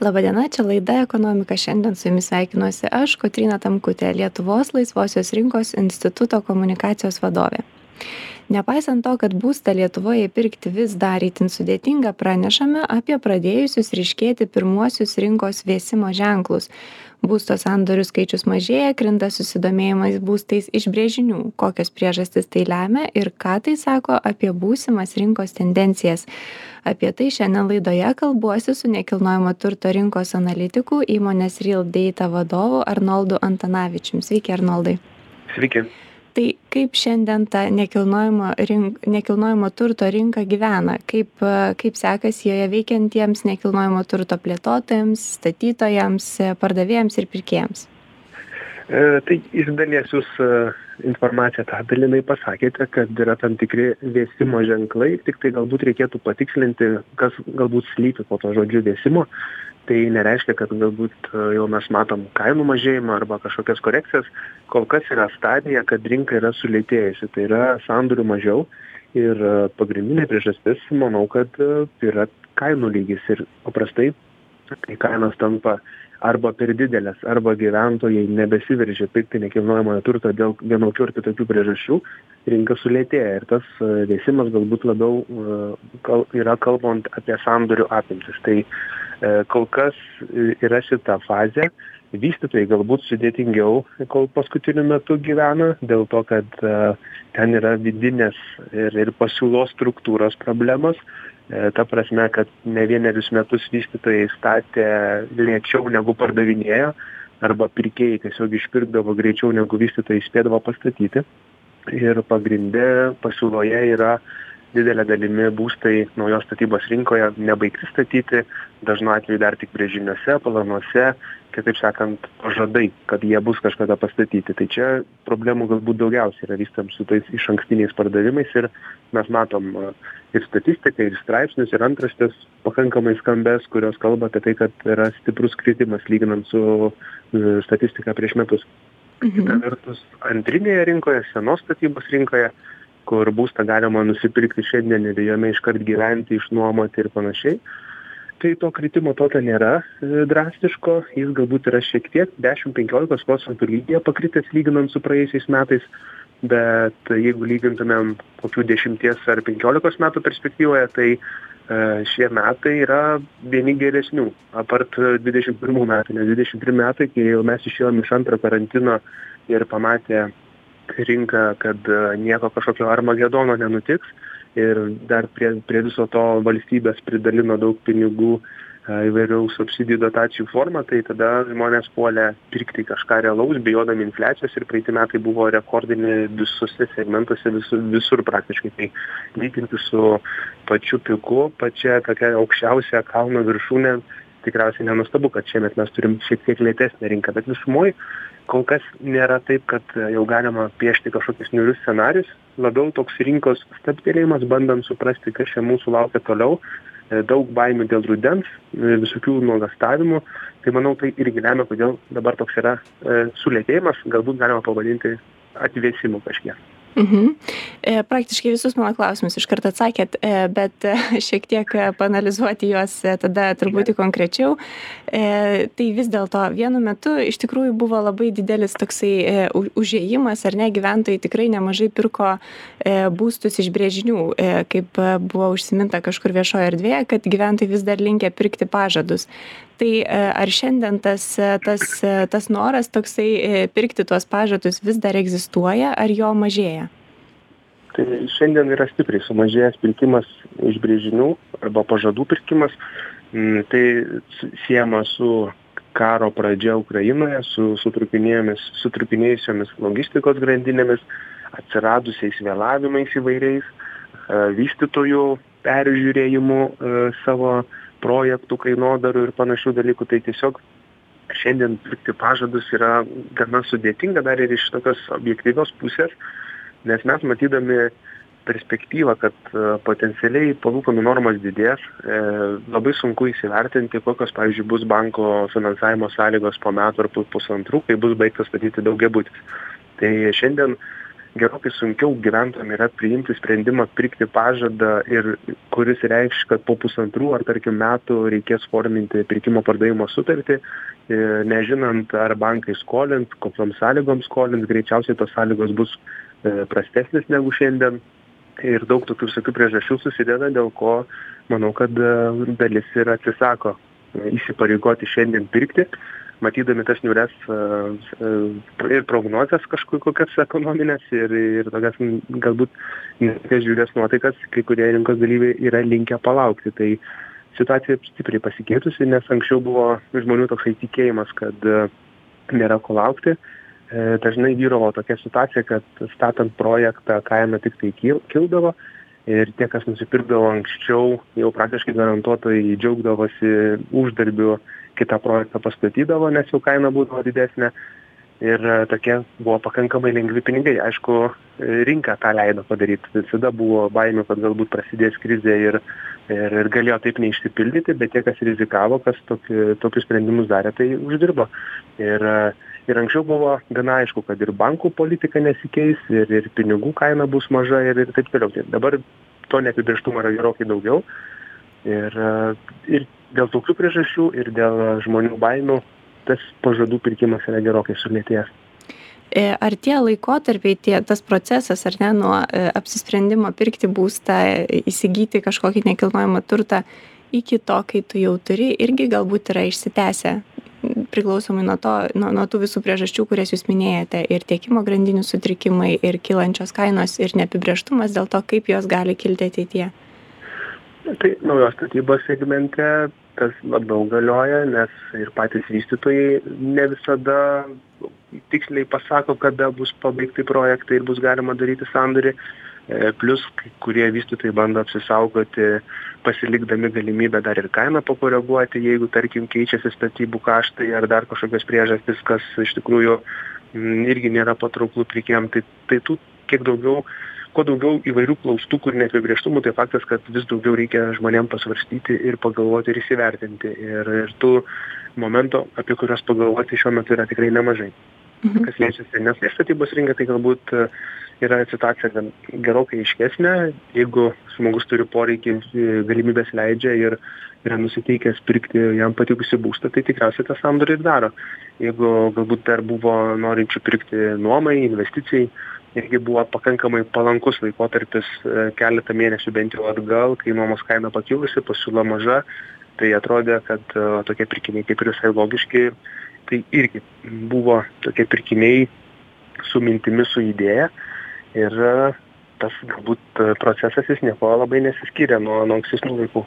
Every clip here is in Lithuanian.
Labadiena, čia laida Ekonomika. Šiandien su jumis sveikinuosi aš, Kotrina Tamkutė, Lietuvos laisvosios rinkos instituto komunikacijos vadovė. Nepaisant to, kad būstą Lietuvoje įpirkti vis dar įtin sudėtinga, pranešame apie pradėjusius ryškėti pirmuosius rinkos vėsimo ženklus. Būsto sandorių skaičius mažėja krinta susidomėjimas būstais iš brėžinių. Kokios priežastys tai lemia ir ką tai sako apie būsimas rinkos tendencijas? Apie tai šiandien laidoje kalbuosi su nekilnojamo turto rinkos analitiku įmonės real data vadovu arnoldu antanavičium. Sveiki arnoldai. Sveiki tai kaip šiandien ta nekilnojamo rink nekilnojamo turto rinka gyvena? Kaip kaip sekasi joje veikiantiems nekilnojamo turto plėtotojams statytojams pardavėjams ir pirkėjams tai iš dalies jūs e, informaciją tą dalinai pasakėte kad yra tam tikri vėsimo ženklai tiktai galbūt reikėtų patikslinti kas galbūt slypi po tuo žodžiu vėsimo. Tai nereiškia kad galbūt e, jau mes matom kainų mažėjimą arba kažkokias korekcijas. Kol kas yra stadija kad rinka yra sulėtėjusi tai yra sandorių mažiau. Ir e, pagrindinė priežastis manau kad e, yra kainų lygis. Ir paprastai kai kainos tampa arba per didelės arba gyventojai nebesiveržia pirkti nekilnojamojo turto dėl vienokių ar kitokių priežasčių rinka sulėtėja ir tas vėsimas galbūt labiau kal yra kalbant apie sandorių apimtis. Tai E, kol kas yra šita fazė. Vystytojai galbūt sudėtingiau kol paskutiniu metu gyvena dėl to kad e, ten yra vidinės ir ir pasiūlos struktūros problemos. e, ta prasme kad ne vienerius metus vystytojai statė lėčiau negu pardavinėjo arba pirkėjai tiesiog išpirkdavo greičiau negu vystytojai spėdavo pastatyti. Ir pagrinde pasiūloje yra didele dalimi būstai naujos statybos rinkoje nebaigti statyti dažnu atveju dar tik brėžiniuose planuose kitaip sakant pažadai kad jie bus kažkada pastatyti tai čia problemų galbūt daugiausiai yra vystant su tais išankstiniais pardavimais ir mes matom ir statistiką ir straipsnius ir antraštes pakankamai skambias kurios kalba apie tai kad yra stiprus kritimas lyginant su e, statistika prieš metus kita mhm. vertus antrinėje rinkoje senos statybos rinkoje kur būstą galima nusipirkti šiandien ir jame iškart gyventi išnuomoti ir panašiai tai to kritimo tokio nėra e, drastiško. Jis galbūt yra šiek tiek dešim penkiolikos procentų lygyje pakritęs lyginant su praėjusiais metais bet jeigu lygintumėm kokių dešimties ar penkiolikos metų perspektyvoje tai e, šie metai yra vieni geresnių. Apart dvidešim pirmų metų nes dvidešim pirmi metai kai jau mes išėjom iš antro karantino ir pamatė rinka kad e, nieko kažkokio armagedono nenutiks. Ir dar prie prie viso to valstybės pridalino daug pinigų e, įvairių subsidijų dotacijų forma tai tada žmonės puolė pirkti kažką realaus bijodami infliacijos ir praeiti metai buvo rekordiniai visuose segmentuose visur visur praktiškai. Tai lyginti su pačiu piku pačia tokia aukščiausia kalno viršūne tikriausiai nenuostabu kad šiemet mes turim šiek tiek lėtesnę rinką bet visumoj kol kas nėra taip kad jau galima piešti kažkokius niūrius scenarijus labiau toks rinkos stabtelėjimas bandant suprasti kas čia mūsų laukia toliau. E, daug baimių dėl rudens e, visokių nuogąstavimų tai manau tai irgi lemia kodėl dabar toks yra e, sulėtėjimas. Galbūt galima pavadinti atvėsimu kažkiek Mhm. E, praktiškai visus mano klausimus iškart atsakėt, e, bet e, šiek tiek panalizuoti juos tada truputį konkrečiau. Tai vis dėlto vienu metu iš tikrųjų buvo labai didelis toksai užėjimas, ar ne, gyventojai tikrai nemažai pirko būstus iš brėžinių, kaip buvo užsiminta kažkur viešoje erdvėje, kad gyventojai vis dar linkia pirkti pažadus. Tai ar šiandien tas, tas, tas noras toksai pirkti tuos pažadus vis dar egzistuoja, ar jo mažėja? tai šiandien yra stipriai sumažėjęs pirkimas iš brėžinių arba pažadų pirkimas mm, tai siejama su karo pradžia ukrainoje su sutrūkinėjomis sutrūkinėjusiomis logistikos grandinėmis atsiradusiais vėlavimais įvairiais e, vystytojų peržiūrėjimu e, savo projektų kainodarų ir panašių dalykų tai tiesiog šiandien pirkti pažadus yra gana sudėtinga dar ir iš tokios objektyvios pusės nes mes matydami perspektyvą kad e, potencialiai palūkanų normos didės e, labai sunku įsivertinti kokios pavyzdžiui bus banko finansavimo sąlygos po metų ar pusantrų kai bus baigtas statyti daugiabutis. Tai šiandien gerokai sunkiau gyventojam yra priimti sprendimą pirkti pažadą ir kuris reikš kad po pusantrų ar tarkim metų reikės forminti pirkimo pardavimo sutartį e, nežinant ar bankai skolins kokiom sąlygom skolins greičiausiai tos sąlygos bus e, prastesnės negu šiandien. Ir daug tokių visokių priežasčių susideda dėl ko manau kad dalis ir atsisako įsipareigoti šiandien pirkti matydami tas niūrias ir prognozes kažkur kokias ekonomines ir ir tokias galbūt žiūrias nuotaikas kai kurie rinkos dalyviai yra linkę palaukti. Tai situacija stipriai pasikeitusi nes anksčiau buvo žmonių toksai tikėjimas kad nėra ko laukti. Dažnai vyravo tokia situacija kad statant projektą kaina tiktai kil kildavo ir tie kas nusipirkdavo anksčiau jau praktiškai garantuotai džiaugdavosi uždarbiu kitą projektą pastatydavo nes jau kaina būdavo didesnė. Ir tokie buvo pakankamai lengvi pinigai. Aišku rinka tą leido padaryt. Visada buvo baimių kad galbūt prasidės krizė ir ir ir galėjo taip neišsipildyti bet tie kas rizikavo kas tokį tokius sprendimus darė tai uždirbo. Ir ir anksčiau buvo gana aišku kad ir bankų politika nesikeis ir ir pinigų kaina bus maža ir ir taip toliau. Tai dabar to neapibrėžtumo yra gerokai daugiau. Ir ir dėl tokių priežasčių ir dėl žmonių baimių tas pažadų pirkimas yra gerokai sulėtėjęs. E, ar tie laikotarpiai, tie, tas procesas, ar ne, nuo e, apsisprendimo pirkti būstą, įsigyti kažkokį nekilnojamą turtą iki to, kai tu jau turi, irgi galbūt yra išsitęsę, priklausomai nuo, to, nuo, nuo tų visų priežasčių, kurias jūs minėjote, ir tiekimo grandinių sutrikimai, ir kylančios kainos, ir neapibrieštumas dėl to, kaip jos gali kilti ateityje. Tai naujos statybos segmente tas labiau galioja nes ir patys vystytojai ne visada tiksliai pasako kada bus pabaigti projektai ir bus galima daryti sandorį e, plius kai kurie vystytojai bando apsisaugoti pasilikdami galimybę dar ir kainą pakoreguoti jeigu tarkim keičiasi statybų kaštai ar dar kažkokios priežastys kas iš tikrųjų irgi nėra patrauklu pirkėjam. Tai tai tų kiek daugiau kuo daugiau įvairių klaustukų ir neapibrėžtumų tai faktas kad vis daugiau reikia žmonėm pasvarstyti ir pagalvoti ir įsivertinti. Ir ir tų momentų apie kuriuos pagalvoti šiuo metu yra tikrai nemažai mhm. kas liečia senesnės statybos rinką tai galbūt e, yra situacija gan gerokai aiškesnė jeigu žmogus turi poreikį e, galimybės leidžia ir yra nusiteikęs pirkti jam patikusį būstą tai tikriausiai tą sandorį ir daro jeigu galbūt dar buvo norinčių pirkti nuomai investicijai irgi buvo pakankamai palankus laikotarpis e, keletą mėnesių bent jau atgal kai nuomos kaina pakilusi pasiūla maža tai atrodė kad tokie pirkiniai kaip ir visai logiški tai irgi buvo tokie pirkiniai su mintimi su idėja. Ir e, tas galbūt procesas jis niekuo labai nesiskyrė nuo nuo ankstesnių laikų.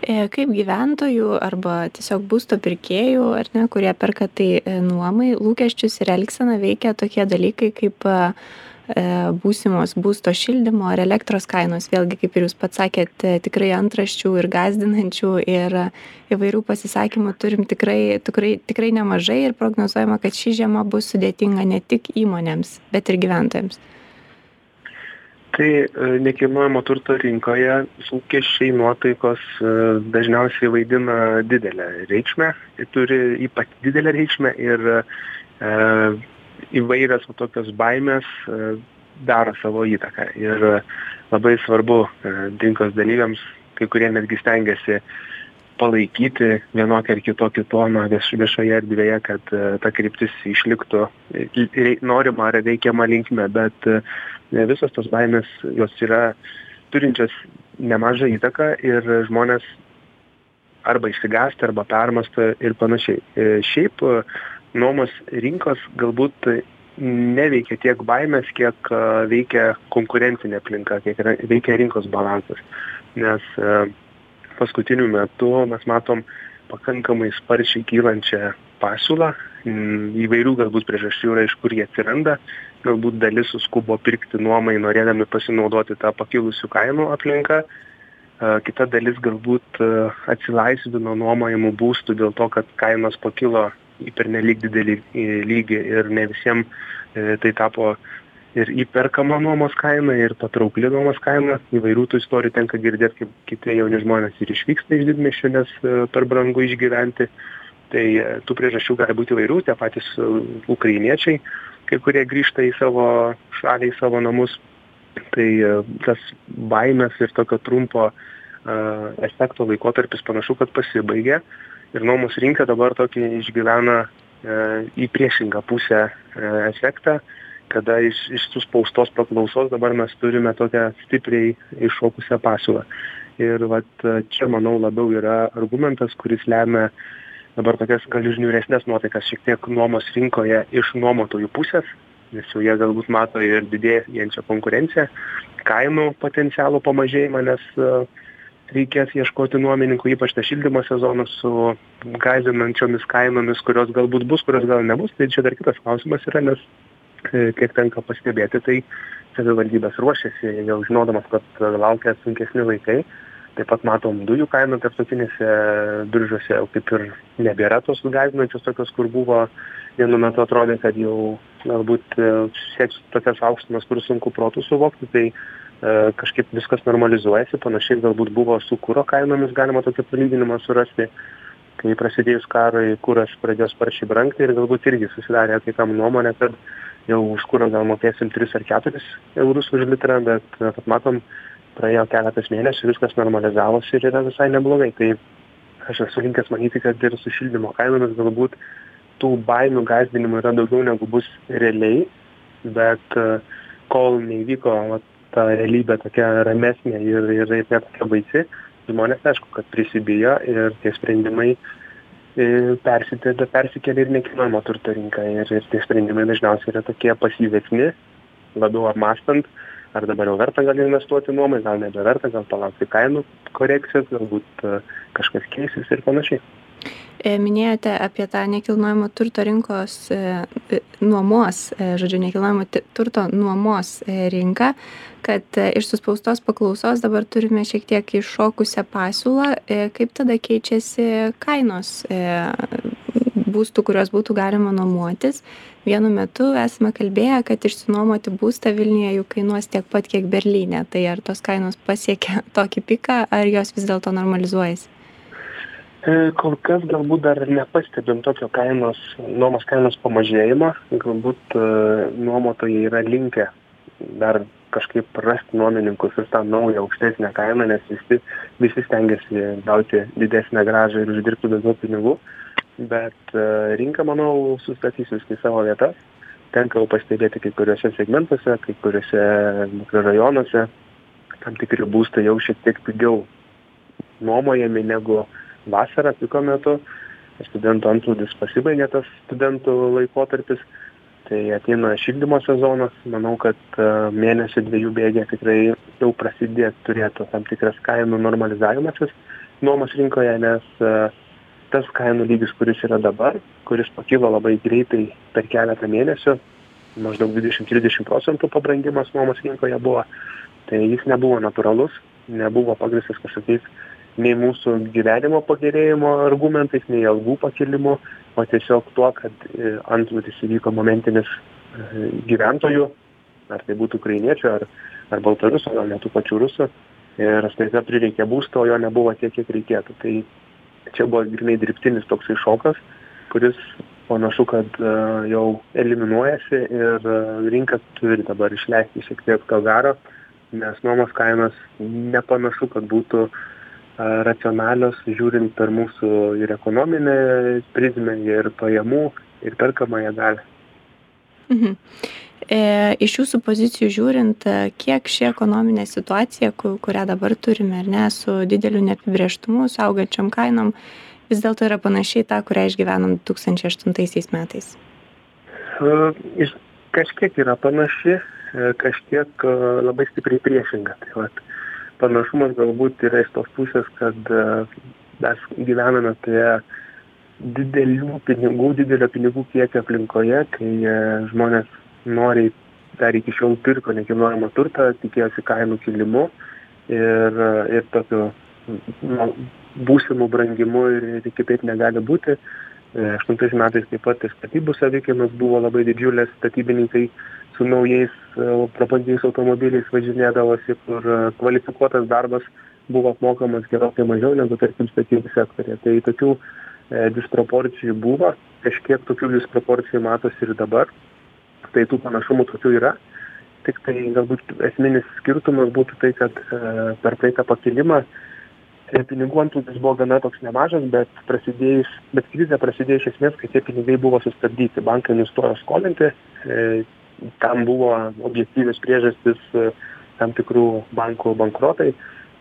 E, kaip gyventojų arba tiesiog būsto pirkėjų, ar ne, kurie perka tai e, nuomai, lūkesčius ir elgseną veikia tokie dalykai kaip e, būsimos būsto šildymo ar elektros kainos. Vėlgi, kaip ir jūs pats sakėte, tikrai antraščių ir gazdinančių ir įvairių pasisakymų turim tikrai, tikrai, tikrai nemažai ir prognozuojama, kad ši žiema bus sudėtinga ne tik įmonėms, bet ir gyventojams tai e, nekilnojamo turto rinkoje lūkesčiai nuotaikos e, dažniausiai vaidina didelę reikšmę turi ypač didelę reikšmę ir e, įvairios va tokios baimės daro savo įtaką. Ir labai svarbu rinkos dalyviams kai kurie netgi stengiasi palaikyti vienokį ar kitokį toną vieš viešoje erdvėje kad ta kryptis išliktų norima ar reikiama linkme. Bet visos tos baimės jos yra turinčios nemažą įtaką ir žmonės arba išsigąsta arba permąsto ir panašiai. E, šiaip e, nuomos rinkos galbūt neveikia tiek baimės kiek e, veikia konkurencinė aplinka kiek veikia rinkos balansas. Nes paskutiniu metu mes matom pakankamai sparčiai kylančią pasiūlą. Įvairių galbūt priežasčių yra iš kur jie atsiranda. Galbūt dalis suskubo pirkti nuomai norėdami pasinaudoti tą pakilusių kainų aplinka kita dalis galbūt atsilaisvino nuomojamų būstų dėl to kad kainos pakilo į pernelyg didelį lygį ir ne visiem e, tai tapo ir įperkama nuomos kaina ir patraukli nuomos kaina. Įvairių tų istorijų tenka girdėt kaip kiti jauni žmonės ir išvyksta iš didmiesčių nes e, per brangu išgyventi. Tai tų priežasčių gali būti įvairių tie patys ukrainiečiai kai kurie grįžta į savo šalį į savo namus. Tai tas baimės ir tokio trumpo efekto laikotarpis panašu kad pasibaigė ir nuomos rinka dabar tokį išgyvena į priešingą pusę efektą kada iš iš suspaustos paklausos dabar mes turime tokią stipriai iššokusią pasiūlą. Ir vat čia manau labiau yra argumentas kuris lemia dabar tokias gal ir niūresnes nuotaikas šiek tiek nuomos rinkoje iš nuomotojų pusės nes jau jie galbūt mato ir didėjančią konkurenciją kainų potencialų pamažėjimą nes reikės ieškoti nuomininkų ypač tą šildymo sezoną su gąsdinančiomis kainomis kurios galbūt bus kurios gal nebus. Tai čia dar kitas klausimas yra nes kiek tenka pastebėti tai savivaldybės ruošiasi jau žinodamos kad laukia sunkesni laikai. Taip pat matom dujų kainų tarptautinėse biržose jau kaip ir nebėra tos gąsdinančios tokios kur buvo. Vienu metu atrodė kad jau galbūt sieks tokias aukštumas kur sunku protu suvokti. Tai kažkaip viskas normalizuojasi panašiai galbūt buvo su kuro kainomis galima tokį palyginimą surasti kai prasidėjus karui kuras pradėjo sparčiai brangti ir galbūt irgi susidarė kai kam nuomonė kad jau už kurą gal mokėsim tris ar keturis eurus už litrą bet kaip matom praėjo keletas mėnesių viskas normalizavosi ir yra visai neblogai. Tai aš esu linkęs manyti kad ir su šildymo kainomis galbūt tų baimių gąsdinimų yra daugiau negu bus realiai bet kol neįvyko ta realybė tokia ramesnė ir ir ir ne tokia baisi. Žmonės aišku kad prisibijo ir tie sprendimai persikelia persikelia ir nekilnojamo turto rinką ir ir tie sprendimai dažniausiai yra tokie pasyvesni labiau apmąstant ar dabar jau verta gal investuoti nuomai gal nebeverta gal palaukti kainų korekcijos galbūt kažkas keisis ir panašiai minėjote apie tą nekilnojamo turto rinkos nuomos žodžiu nekilnojamo turto nuomos rinką kad iš suspaustos paklausos dabar turime šiek tiek iššokusią pasiūlą kaip tada keičiasi kainos būstų kuriuos būtų galima nuomotis. Vienu metu esame kalbėję kad išsinuomoti būstą vilniuje jau kainuos tiek pat kiek berlyne. Tai ar tos kainos pasiekė tokį piką ar jos vis dėlto normalizuojasi kol kas galbūt dar nepastebim tokio kainos nuomos kainos pamažėjimo. Galbūt nuomotojai yra linkę dar kažkaip rasti nuomininkus ir tą naują aukštesnę kainą nes visi visi stengiasi gauti didesnę grąžą ir uždirbti daugiau pinigų. Bet rinka manau sustatys viską į savo vietas. Tenka jau pastebėti kai kuriuose segmentuose kai kuriuose mikrorajonuose. Tam tikri būstai jau šiek tiek pigiau nuomojami negu vasarą piko metu studentų antplūdis pasibaigė tas studentų laikotarpis tai ateina šildymo sezonas manau kad mėnesio dviejų bėgyje tikrai jau prasidės turėtų tam tikras kainų normalizavimasis nuomos rinkoje nes tas kainų lygis kuris yra dabar kuris pakilo labai greitai per keletą mėnesių maždaug dvidešim trisdešim procentų pabrangimas nuomos rinkoje buvo tai jis nebuvo natūralus nebuvo pagrįstas kažkokiais nei mūsų gyvenimo pagerėjimo argumentais nei algų pakėlimu o tiesiog tuo kad antplūdis įvyko momentinis gyventojų ar tai būtų ukrainiečių ar ar baltarusių gal net tų pačių rusų ir staiga prireikė būsto o jo nebuvo tiek kiek reikėtų. Tai čia buvo grynai dirbtinis toksai šokas kuris panašu kad jau eliminuojasi ir rinka turi dabar išleisti šiek tiek to garo nes nuomos kainos nepanašu kad būtų racionalios žiūrint per mūsų ir ekonominę prizmę ir pajamų ir perkamąją galią mhm. Iš jūsų pozicijų žiūrint kiek ši ekonominė situacija kurią dabar turime ar ne su dideliu neapibrėžtumu su augančiom kainom vis dėlto yra panaši į tą kurią išgyvenom du tūkstančiai aštuntaisiais metais? Kažkiek yra panaši kažkiek labai stipriai priešinga. Tai vat panašumas galbūt yra iš tos pusės kad mes gyvename toje didelių pinigų didelio pinigų kiekio aplinkoje kai žmonės noriai dar iki šiol pirko nekilnojamą turtą tikėjosi kainų kilimu ir ir tokiu nu būsimu brangimu ir kitaip negali būti. Aštuntais metais taip pat ir statybų savikainos buvo labai didelės statybininkai su naujais prabangiais automobiliais važinėdavosi kur kvalifikuotas darbas buvo apmokamas gerokai mažiau negu tarkim statybų sektoriuje. Tai tokių disproporcijų buvo, kažkiek tokių disproporcijų matosi ir dabar, tai tų panašumų tokių yra. Tik tai galbūt esminis skirtumas būtų tai, kad per praeitą pakilimą pinigų antplūdis buvo gana toks nemažas, bet prasidėjus, bet krizė prasidėjo iš esmės, kai tie pinigai buvo sustabdyti, bankai nustojo skolinti, tam buvo objektyvios priežastis tam tikrų bankų bankrotai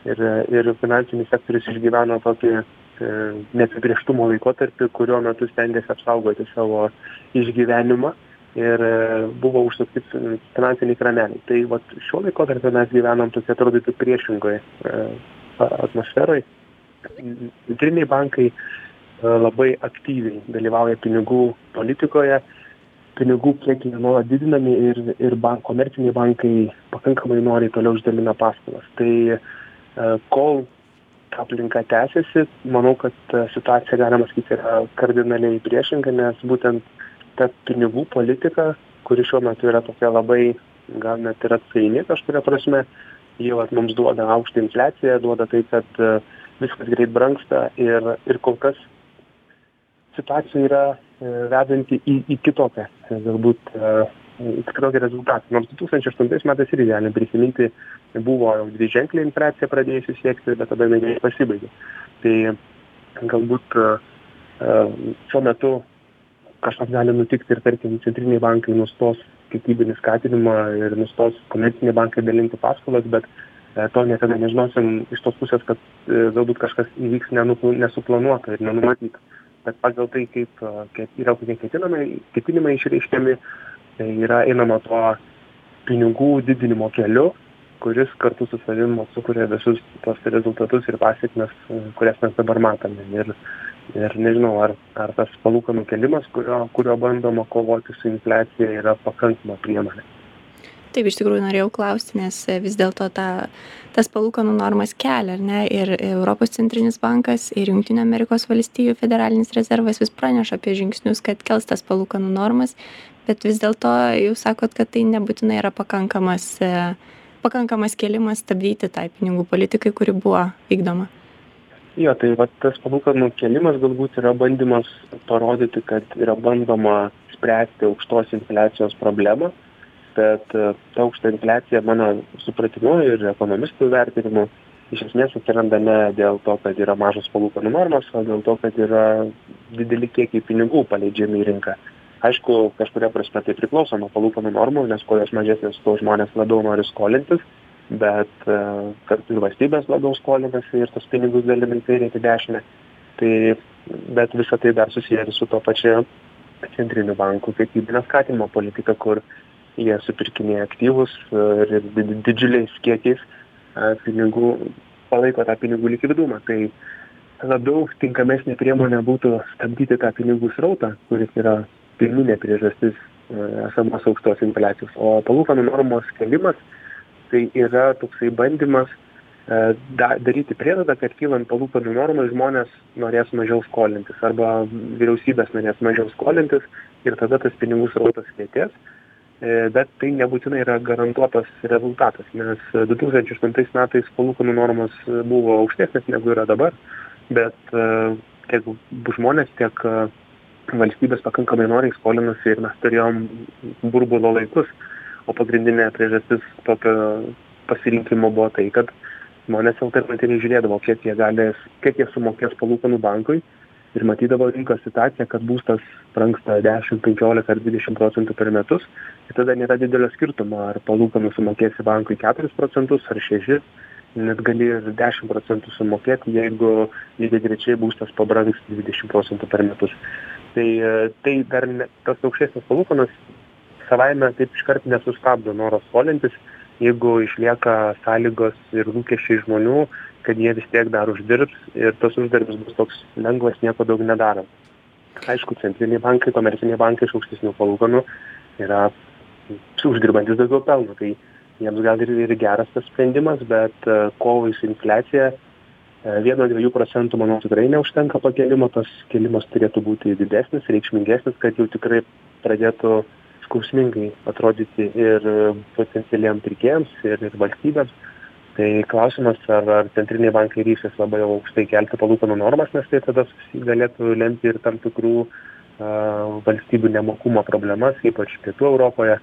ir, ir finansinis sektorius išgyveno tokį e, neapibrieštumo laikotarpį, kurio metu stengiasi apsaugoti savo išgyvenimą ir e, buvo užsukti finansiniai kraneliai. Tai vat, šiuo laikotarpiu mes gyvenam tokia atrodytų priešingoje e, atmosferoje. Centriniai bankai labai aktyviai dalyvauja pinigų politikoje, pinigų kiekiai nuolat didinami ir, ir bank, komerciniai bankai pakankamai noriai toliau išdalina paskolas. Tai e, kol ta aplinka tęsiasi, manau, kad situacija, galima sakyti, yra kardinaliai priešinga, nes būtent ta pinigų politika, kuri šiuo metu yra tokia labai, gal net ir atsaini kažkuria prasme, jau mums duoda aukštą infliaciją, duoda tai, kad e, viskas greit brangsta ir, ir kol kas situacija yra e, vedanti į, į kitokią, e, galbūt kitokį rezultatą. Nors 2008 metais irgi galim prisiminti, buvo jau dviženklė infliacija pradėjusi siekti, bet tada jinai pasibaigė. Tai galbūt šiuo metu kažkas gali nutikti ir tarkim centriniai bankai nustos kiekybinį skatinimą ir nustos komerciniai bankai dalinti paskolas, bet to niekada nežinosim iš tos pusės, kad galbūt kažkas įvyks nesuplanuota ir nenumatyta bet pagal tai kaip kaip yra kokie ketinamai ketinimai išreiškiami tai yra einama tuo pinigų didinimo keliu kuris kartu su savim sukuria visus tuos rezultatus ir pasekmes kurias mes dabar matome. Ir ir nežinau ar ar tas palūkanų kėlimas kurio kuriuo bandoma kovoti su infliacija yra pakankama priemonė taip iš tikrųjų norėjau klausti nes vis dėlto tą tas palūkanų normas kelia ar ne ir europos centrinis bankas ir jungtinių amerikos valstijų federalinis rezervas vis praneša apie žingsnius kad kels tas palūkanų normas bet vis dėlto jūs sakot kad tai nebūtinai yra pakankamas pakankamas kėlimas stabdyti tai pinigų politikai kuri buvo vykdoma. Jo tai vat tas palūkanų kėlimas galbūt yra bandymas parodyti kad yra bandoma spręsti aukštos infliacijos problemą bet e, ta aukšta infliacija mano supratimu ir ekonomistų vertinimu iš esmės atsiranda ne dėl to kad yra mažos palūkanų normos o dėl to kad yra dideli kiekiai pinigų paleidžiami į rinką. Aišku kažkuria prasme tai priklauso nuo palūkanų normų nes kuo jos mažesnės tuo žmonės labiau nori skolintis bet e, kartu ir valstybės labiau skolinasi ir tuos pinigus dalina į kairę į dešinę. Tai bet visa tai dar susiję ir su tuo pačiu centrinių bankų kiekybinio skatinimo politika kur jie supirkinėja aktyvus ir didžiuliais kiekiais pinigų, palaiko tą pinigų likvidumą. Tai labiau tinkamesnė priemonė būtų stabdyti tą pinigų srautą, kuris yra pirminė priežastis esamos aukštos infliacijos. O palūkanų normos kelimas tai yra toksai bandymas da, daryti prielaidą, kad kylant palūkanų normai žmonės norės mažiau skolintis arba vyriausybės norės mažiau skolintis ir tada tas pinigų srautas lėtės E, bet tai nebūtinai yra garantuotas rezultatas, nes 2008 metais palūkanų normos buvo aukštesnės negu yra dabar, bet e, tiek žmonės, tiek e, valstybės pakankamai noriai skolinasi ir mes turėjom burbulo laikus, o pagrindinė priežastis tokio pasirinkimo buvo tai, kad žmonės alternatyviai žiūrėdavo, kiek jie, gali, kiek jie sumokės palūkanų bankui ir matydavo rinkos situaciją kad būstas brangsta dešim penkiolika ar dvidešim procentų per metus ir tada nėra didelio skirtumo ar palūkanų sumokėsi bankui keturis procentus ar šešis net gali ir dešim procentų sumokėti jeigu lygiagrečiai būstas pabrangs dvidešim procentų per metus. Tai tai dar ne tos aukštesnės palūkanos savaime taip iškart nesustabdo noro skolintis jeigu išlieka sąlygos ir lūkesčiai žmonių kad jie vis tiek dar uždirbs ir tas uždarbis bus toks lengvas nieko daug nedarant. Aišku, centriniai bankai, komerciniai bankai iš aukštesnių palūkanų yra uždirbantis daugiau pelno, tai jiems gal ir, ir geras tas sprendimas, bet uh, kovai su infliacija uh, 1-2 procentų, manau, tikrai neužtenka pakelimo, tas kelimas turėtų būti didesnis, reikšmingesnis, kad jau tikrai pradėtų skausmingai atrodyti ir potencialiems pirkėjams, ir, ir valstybėms tai klausimas ar ar centriniai bankai ryšis labai jau aukštai kelti palūkanų normas nes tai tada galėtų lemti ir tam tikrų a valstybių nemokumo problemas ypač pietų europoje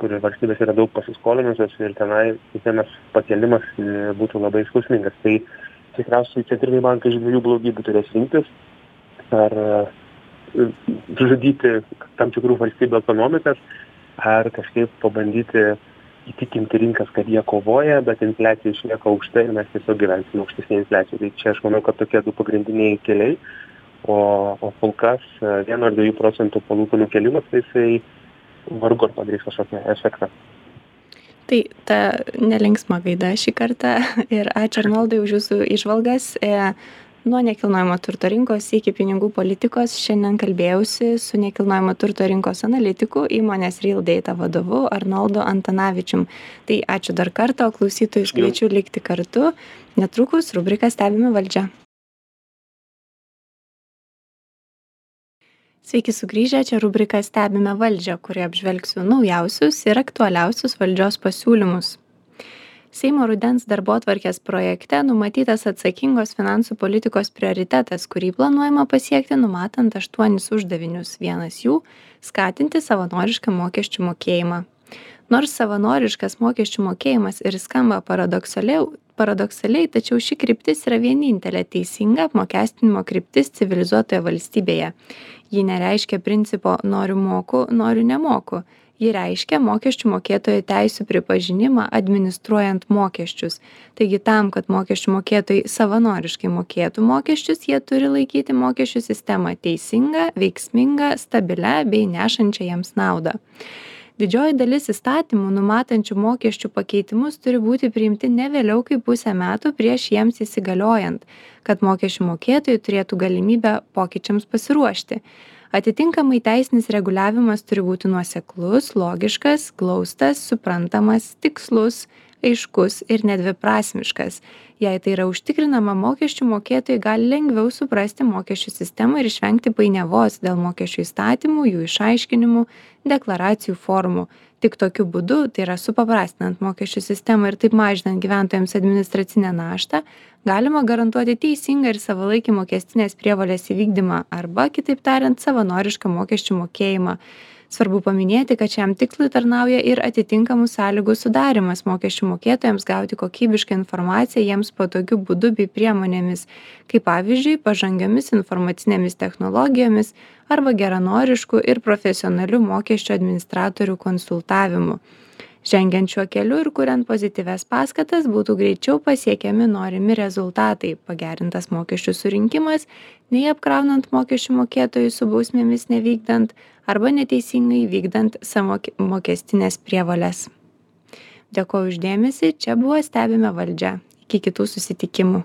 kur valstybės yra daug pasiskolinusios ir tenai kiekvienas pakėlimas e, būtų labai skausmingas. Tai tikriausiai centriniai bankai iš dviejų blogybių turės rinktis ar e, žudyti tam tikrų valstybių ekonomikas ar kažkaip pabandyti įtikinti rinkas kad jie kovoja bet infliacija išlieka aukšta ir mes tiesiog gyvensim aukštesnėj infliacijoj tai čia aš manau kad tokie du pagrindiniai keliai o o kol kas e, vieno ar dviejų procentų palūkanų kėlimas tai jisai vargu ar padarys kažkokį efektą Tai ta nelinksma gaida šį kartą ir ačiū Arnoldai už jūsų išvalgas. E, nuo nekilnojamo turto rinkos iki pinigų politikos šiandien kalbėjausi su nekilnojamo turto rinkos analitiku įmonės real data vadovu arnoldu antanavičium. Tai ačiū dar kartą o klausytojus kviečiu likti kartu. Netrukus rubrika stebime valdžią Sveiki sugrįžę, čia rubrika Stebime valdžią, kurioje apžvelgsiu naujausius ir aktualiausius valdžios pasiūlymus seimo rudens darbotvarkės projekte numatytas atsakingos finansų politikos prioritetas kurį planuojama pasiekti numatant aštuonis uždavinius. Vienas jų skatinti savanorišką mokesčių mokėjimą. Nors savanoriškas mokesčių mokėjimas ir skamba paradoksaliau paradoksaliai tačiau ši kryptis yra vienintelė teisinga apmokestinimo kryptis civilizuotoje valstybėje. Ji nereiškia principo noriu moku noriu nemoku ji reiškia mokesčių mokėtojo teisių pripažinimą administruojant mokesčius. Taigi tam kad mokesčių mokėtojai savanoriškai mokėtų mokesčius jie turi laikyti mokesčių sistemą teisinga veiksminga stabilia bei nešančia jiems naudą. Didžioji dalis įstatymų numatančių mokesčių pakeitimus turi būti priimti ne vėliau kaip pusę metų prieš jiems įsigaliojant kad mokesčių mokėtojai turėtų galimybę pokyčiams pasiruošti atitinkamai teisinis reguliavimas turi būti nuoseklus logiškas glaustas suprantamas tikslus aiškus ir nedviprasmiškas. Jei tai yra užtikrinama mokesčių mokėtojai gali lengviau suprasti mokesčių sistemą ir išvengti painiavos dėl mokesčių įstatymų jų išaiškinimų deklaracijų formų tik tokiu būdu tai yra supaprastinant mokesčių sistemą ir taip mažinant gyventojams administracinę naštą galima garantuoti teisingą ir savalaikį mokestinės prievolės įvykdymą arba kitaip tariant savanorišką mokesčių mokėjimą svarbu paminėti kad šiam tikslui tarnauja ir atitinkamų sąlygų sudarymas mokesčių mokėtojams gauti kokybišką informaciją jiems patogiu būdu bei priemonėmis kaip pavyzdžiui pažangiomis informacinėmis technologijomis arba geranorišku ir profesionaliu mokesčių administratorių konsultavimu. Žengiant šiuo keliu ir kuriant pozityvias paskatas būtų greičiau pasiekiami norimi rezultatai. Pagerintas mokesčių surinkimas nei apkraunant mokesčių mokėtojus su bausmėmis nevykdant arba neteisingai vykdant savo mokestines prievoles dėkoju už dėmesį čia buvo stebime valdžią iki kitų susitikimų